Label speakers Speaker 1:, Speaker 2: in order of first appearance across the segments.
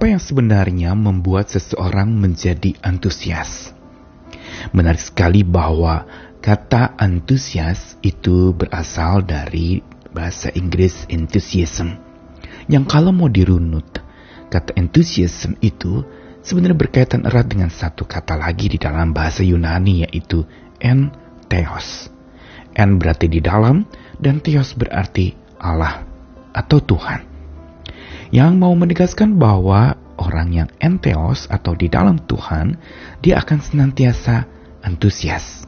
Speaker 1: apa yang sebenarnya membuat seseorang menjadi antusias? Menarik sekali bahwa kata antusias itu berasal dari bahasa Inggris enthusiasm. Yang kalau mau dirunut, kata enthusiasm itu sebenarnya berkaitan erat dengan satu kata lagi di dalam bahasa Yunani yaitu en theos. En berarti di dalam dan theos berarti Allah atau Tuhan. Yang mau menegaskan bahwa orang yang enteos atau di dalam Tuhan, dia akan senantiasa antusias.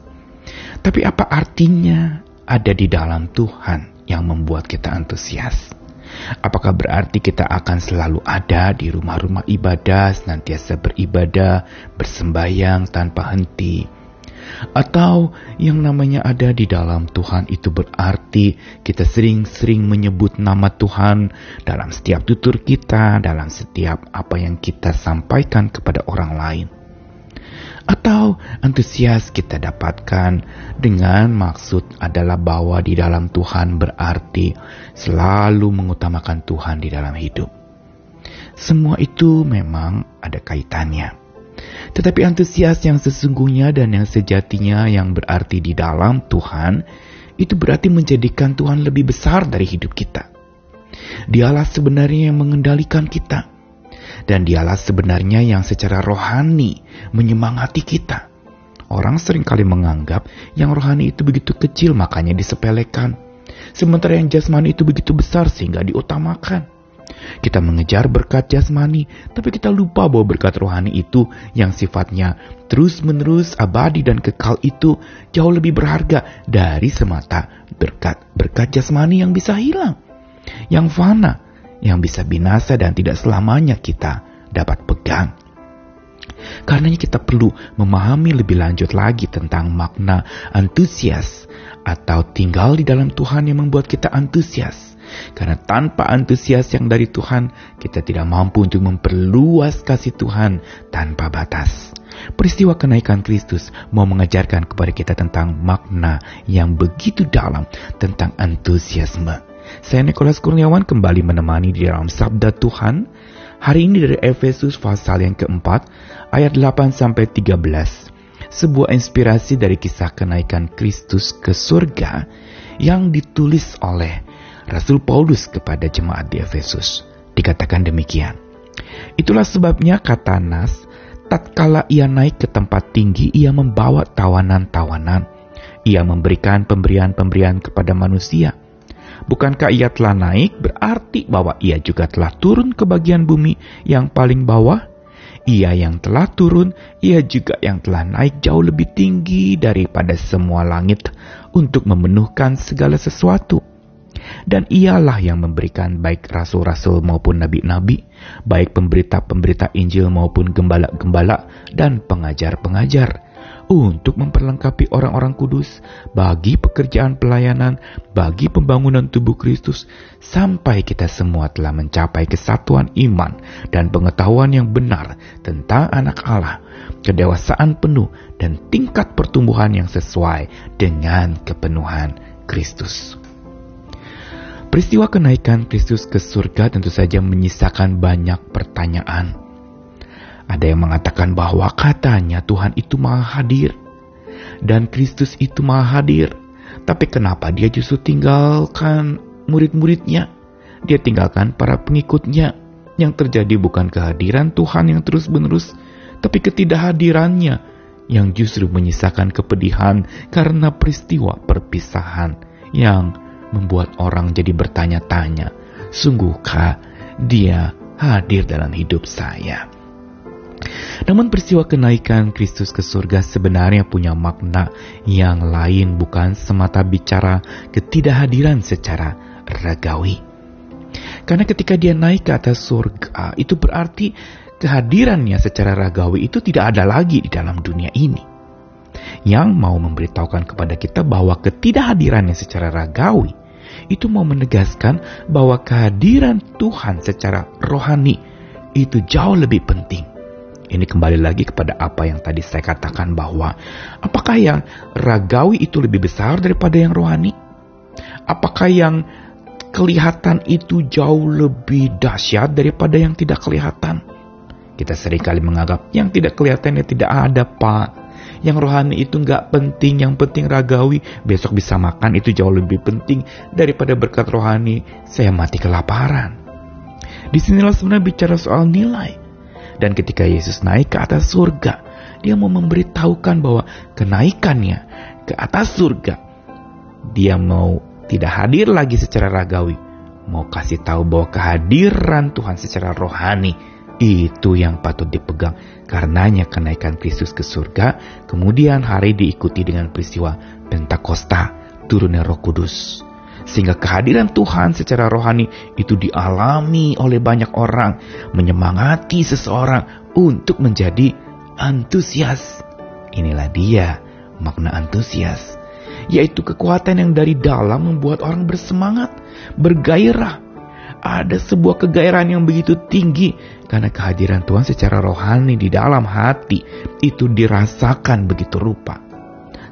Speaker 1: Tapi apa artinya ada di dalam Tuhan yang membuat kita antusias? Apakah berarti kita akan selalu ada di rumah-rumah ibadah, senantiasa beribadah, bersembayang tanpa henti? Atau yang namanya ada di dalam Tuhan itu berarti kita sering-sering menyebut nama Tuhan dalam setiap tutur kita, dalam setiap apa yang kita sampaikan kepada orang lain atau antusias kita dapatkan dengan maksud adalah bahwa di dalam Tuhan berarti selalu mengutamakan Tuhan di dalam hidup. Semua itu memang ada kaitannya. Tetapi antusias yang sesungguhnya dan yang sejatinya yang berarti di dalam Tuhan itu berarti menjadikan Tuhan lebih besar dari hidup kita. Dialah sebenarnya yang mengendalikan kita dan dialah sebenarnya yang secara rohani menyemangati kita. Orang sering kali menganggap yang rohani itu begitu kecil makanya disepelekan. Sementara yang jasmani itu begitu besar sehingga diutamakan. Kita mengejar berkat jasmani, tapi kita lupa bahwa berkat rohani itu yang sifatnya terus-menerus abadi dan kekal itu jauh lebih berharga dari semata berkat-berkat jasmani yang bisa hilang, yang fana, yang bisa binasa dan tidak selamanya kita dapat pegang. Karenanya kita perlu memahami lebih lanjut lagi tentang makna antusias atau tinggal di dalam Tuhan yang membuat kita antusias. Karena tanpa antusias yang dari Tuhan, kita tidak mampu untuk memperluas kasih Tuhan tanpa batas. Peristiwa kenaikan Kristus mau mengajarkan kepada kita tentang makna yang begitu dalam tentang antusiasme. Saya Nikolas Kurniawan kembali menemani di dalam Sabda Tuhan. Hari ini dari Efesus pasal yang keempat, ayat 8 sampai 13. Sebuah inspirasi dari kisah kenaikan Kristus ke surga yang ditulis oleh Rasul Paulus kepada jemaat di Efesus. Dikatakan demikian. Itulah sebabnya kata Nas, tatkala ia naik ke tempat tinggi, ia membawa tawanan-tawanan. Ia memberikan pemberian-pemberian kepada manusia Bukankah ia telah naik berarti bahwa ia juga telah turun ke bagian bumi yang paling bawah? Ia yang telah turun, ia juga yang telah naik jauh lebih tinggi daripada semua langit untuk memenuhkan segala sesuatu. Dan ialah yang memberikan baik rasul-rasul maupun nabi-nabi, baik pemberita-pemberita Injil maupun gembala-gembala dan pengajar-pengajar untuk memperlengkapi orang-orang kudus bagi pekerjaan pelayanan, bagi pembangunan tubuh Kristus, sampai kita semua telah mencapai kesatuan iman dan pengetahuan yang benar tentang anak Allah, kedewasaan penuh, dan tingkat pertumbuhan yang sesuai dengan kepenuhan Kristus. Peristiwa kenaikan Kristus ke surga tentu saja menyisakan banyak pertanyaan ada yang mengatakan bahwa katanya Tuhan itu maha hadir. Dan Kristus itu maha hadir. Tapi kenapa dia justru tinggalkan murid-muridnya? Dia tinggalkan para pengikutnya. Yang terjadi bukan kehadiran Tuhan yang terus-menerus, tapi ketidakhadirannya yang justru menyisakan kepedihan karena peristiwa perpisahan yang membuat orang jadi bertanya-tanya, sungguhkah dia hadir dalam hidup saya? Namun peristiwa kenaikan Kristus ke surga sebenarnya punya makna yang lain bukan semata bicara ketidakhadiran secara ragawi. Karena ketika dia naik ke atas surga, itu berarti kehadirannya secara ragawi itu tidak ada lagi di dalam dunia ini. Yang mau memberitahukan kepada kita bahwa ketidakhadirannya secara ragawi itu mau menegaskan bahwa kehadiran Tuhan secara rohani itu jauh lebih penting ini kembali lagi kepada apa yang tadi saya katakan bahwa apakah yang ragawi itu lebih besar daripada yang rohani? Apakah yang kelihatan itu jauh lebih dahsyat daripada yang tidak kelihatan? Kita sering kali menganggap yang tidak kelihatannya tidak ada, Pak. Yang rohani itu nggak penting, yang penting ragawi. Besok bisa makan itu jauh lebih penting daripada berkat rohani. Saya mati kelaparan. Di sinilah sebenarnya bicara soal nilai. Dan ketika Yesus naik ke atas surga, dia mau memberitahukan bahwa kenaikannya ke atas surga, dia mau tidak hadir lagi secara ragawi, mau kasih tahu bahwa kehadiran Tuhan secara rohani itu yang patut dipegang. Karenanya kenaikan Kristus ke surga, kemudian hari diikuti dengan peristiwa Pentakosta, turunnya Roh Kudus. Sehingga kehadiran Tuhan secara rohani itu dialami oleh banyak orang, menyemangati seseorang untuk menjadi antusias. Inilah dia makna antusias, yaitu kekuatan yang dari dalam membuat orang bersemangat, bergairah, ada sebuah kegairahan yang begitu tinggi karena kehadiran Tuhan secara rohani di dalam hati itu dirasakan begitu rupa.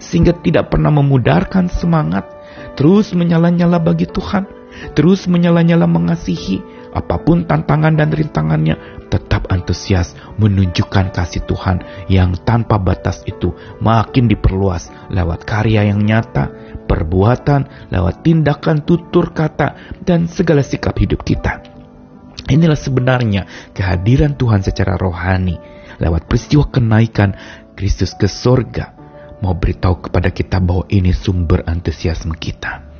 Speaker 1: Sehingga tidak pernah memudarkan semangat, terus menyala-nyala bagi Tuhan, terus menyala-nyala mengasihi, apa pun tantangan dan rintangannya, tetap antusias menunjukkan kasih Tuhan yang tanpa batas itu makin diperluas lewat karya yang nyata, perbuatan, lewat tindakan tutur kata, dan segala sikap hidup kita. Inilah sebenarnya kehadiran Tuhan secara rohani lewat peristiwa kenaikan Kristus ke sorga mau beritahu kepada kita bahwa ini sumber antusiasme kita.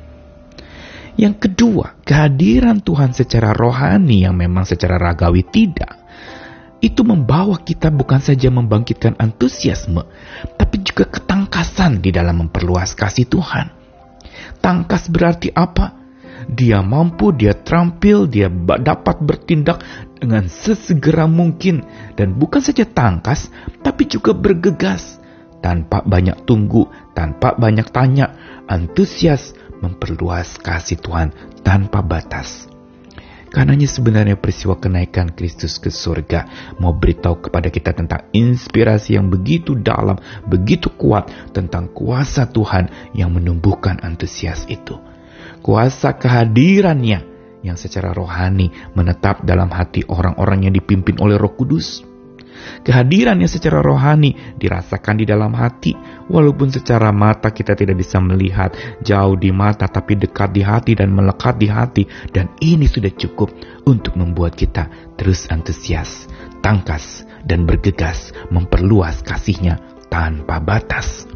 Speaker 1: Yang kedua, kehadiran Tuhan secara rohani yang memang secara ragawi tidak, itu membawa kita bukan saja membangkitkan antusiasme, tapi juga ketangkasan di dalam memperluas kasih Tuhan. Tangkas berarti apa? Dia mampu, dia terampil, dia dapat bertindak dengan sesegera mungkin. Dan bukan saja tangkas, tapi juga bergegas. Tanpa banyak tunggu, tanpa banyak tanya, antusias memperluas kasih Tuhan tanpa batas. Karenanya sebenarnya peristiwa kenaikan Kristus ke surga mau beritahu kepada kita tentang inspirasi yang begitu dalam, begitu kuat tentang kuasa Tuhan yang menumbuhkan antusias itu. Kuasa kehadirannya yang secara rohani menetap dalam hati orang-orang yang dipimpin oleh Roh Kudus Kehadirannya secara rohani dirasakan di dalam hati, walaupun secara mata kita tidak bisa melihat jauh di mata, tapi dekat di hati dan melekat di hati, dan ini sudah cukup untuk membuat kita terus antusias, tangkas, dan bergegas memperluas kasihnya tanpa batas.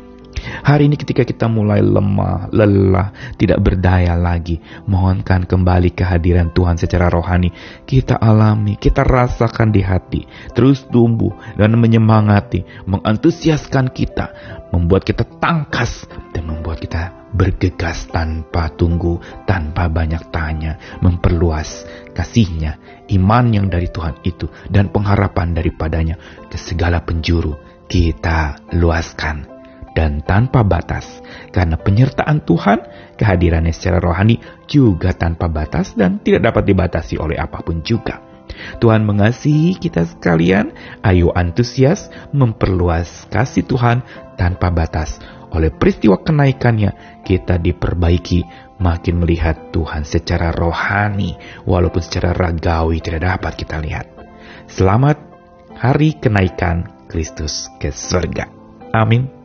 Speaker 1: Hari ini ketika kita mulai lemah, lelah, tidak berdaya lagi, mohonkan kembali kehadiran Tuhan secara rohani. Kita alami, kita rasakan di hati, terus tumbuh dan menyemangati, mengantusiaskan kita, membuat kita tangkas dan membuat kita bergegas tanpa tunggu, tanpa banyak tanya, memperluas kasihnya, iman yang dari Tuhan itu, dan pengharapan daripadanya ke segala penjuru kita luaskan dan tanpa batas. Karena penyertaan Tuhan, kehadirannya secara rohani juga tanpa batas dan tidak dapat dibatasi oleh apa pun juga. Tuhan mengasihi kita sekalian, ayo antusias memperluas kasih Tuhan tanpa batas. Oleh peristiwa kenaikannya, kita diperbaiki makin melihat Tuhan secara rohani, walaupun secara ragawi tidak dapat kita lihat. Selamat hari kenaikan Kristus ke surga. Amin.